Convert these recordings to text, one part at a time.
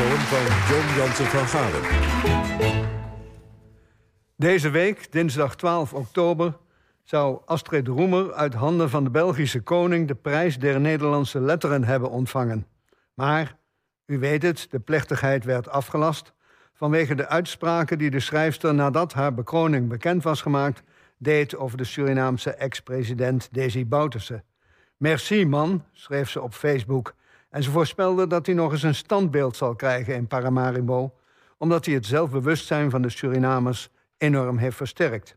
van John Jansen van Galen. Deze week, dinsdag 12 oktober, zou Astrid Roemer uit handen van de Belgische koning de prijs der Nederlandse letteren hebben ontvangen. Maar, u weet het, de plechtigheid werd afgelast vanwege de uitspraken die de schrijfster nadat haar bekroning bekend was gemaakt deed over de Surinaamse ex-president Desi Bouterse. Merci man, schreef ze op Facebook. En ze voorspelde dat hij nog eens een standbeeld zal krijgen in Paramaribo, omdat hij het zelfbewustzijn van de Surinamers enorm heeft versterkt.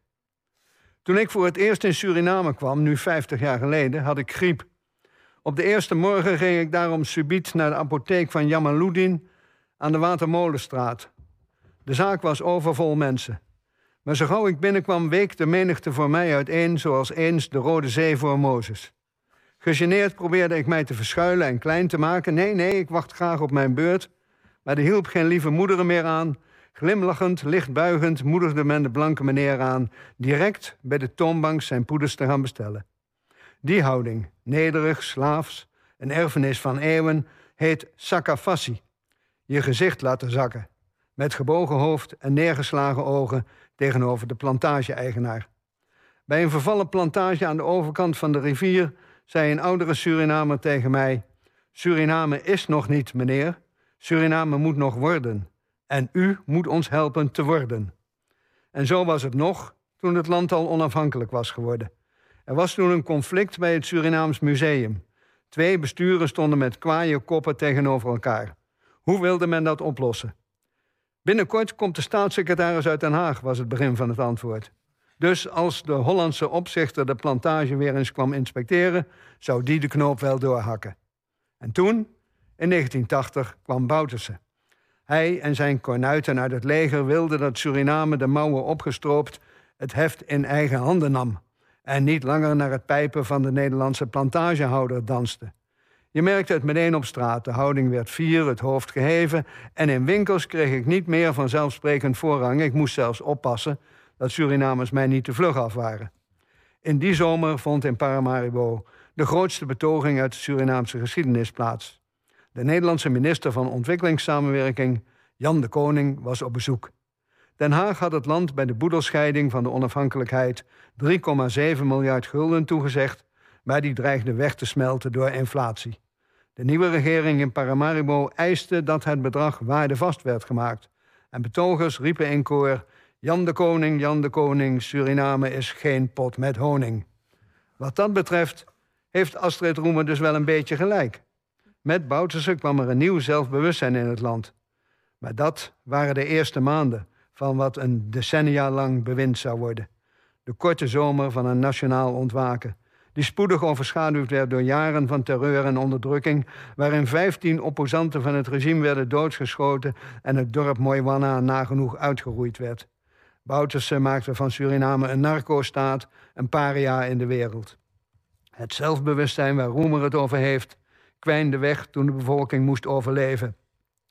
Toen ik voor het eerst in Suriname kwam, nu 50 jaar geleden, had ik griep. Op de eerste morgen ging ik daarom subiet naar de apotheek van Jamaluddin aan de Watermolenstraat. De zaak was overvol mensen. Maar zo gauw ik binnenkwam, week de menigte voor mij uiteen, zoals eens de Rode Zee voor Mozes. Gegeneerd probeerde ik mij te verschuilen en klein te maken. Nee, nee, ik wacht graag op mijn beurt. Maar er hielp geen lieve moederen meer aan. Glimlachend, lichtbuigend moedigde men de blanke meneer aan... direct bij de toonbank zijn poeders te gaan bestellen. Die houding, nederig, slaafs, een erfenis van eeuwen... heet sakafassi. Je gezicht laten zakken. Met gebogen hoofd en neergeslagen ogen tegenover de plantage-eigenaar. Bij een vervallen plantage aan de overkant van de rivier zei een oudere Surinamer tegen mij: Suriname is nog niet, meneer. Suriname moet nog worden. En u moet ons helpen te worden. En zo was het nog toen het land al onafhankelijk was geworden. Er was toen een conflict bij het Surinaams Museum. Twee besturen stonden met kwaaie koppen tegenover elkaar. Hoe wilde men dat oplossen? Binnenkort komt de staatssecretaris uit Den Haag, was het begin van het antwoord. Dus als de Hollandse opzichter de plantage weer eens kwam inspecteren, zou die de knoop wel doorhakken. En toen, in 1980, kwam Bouterse. Hij en zijn kornuiten uit het leger wilden dat Suriname de mouwen opgestroopt het heft in eigen handen nam en niet langer naar het pijpen van de Nederlandse plantagehouder danste. Je merkte het meteen op straat. De houding werd fier, het hoofd geheven. En in winkels kreeg ik niet meer vanzelfsprekend voorrang. Ik moest zelfs oppassen dat Surinamers mij niet te vlug af waren. In die zomer vond in Paramaribo de grootste betoging uit de Surinaamse geschiedenis plaats. De Nederlandse minister van Ontwikkelingssamenwerking, Jan de Koning, was op bezoek. Den Haag had het land bij de boedelscheiding van de onafhankelijkheid 3,7 miljard gulden toegezegd, maar die dreigde weg te smelten door inflatie. De nieuwe regering in Paramaribo eiste dat het bedrag waardevast werd gemaakt. En betogers riepen in koor: Jan de Koning, Jan de Koning, Suriname is geen pot met honing. Wat dat betreft heeft Astrid Roemer dus wel een beetje gelijk. Met Bouterse kwam er een nieuw zelfbewustzijn in het land. Maar dat waren de eerste maanden van wat een decennia lang bewind zou worden. De korte zomer van een nationaal ontwaken die spoedig overschaduwd werd door jaren van terreur en onderdrukking, waarin 15 opposanten van het regime werden doodgeschoten en het dorp Moiwana nagenoeg uitgeroeid werd. Bouterse maakte van Suriname een narco-staat, een paria in de wereld. Het zelfbewustzijn waar Roemer het over heeft, kwijnde weg toen de bevolking moest overleven.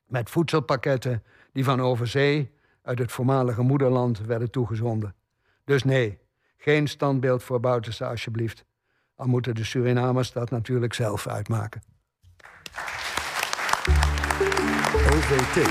Met voedselpakketten die van overzee uit het voormalige moederland werden toegezonden. Dus nee, geen standbeeld voor Bouterse alsjeblieft. Al moeten de Surinamers dat natuurlijk zelf uitmaken. OVT,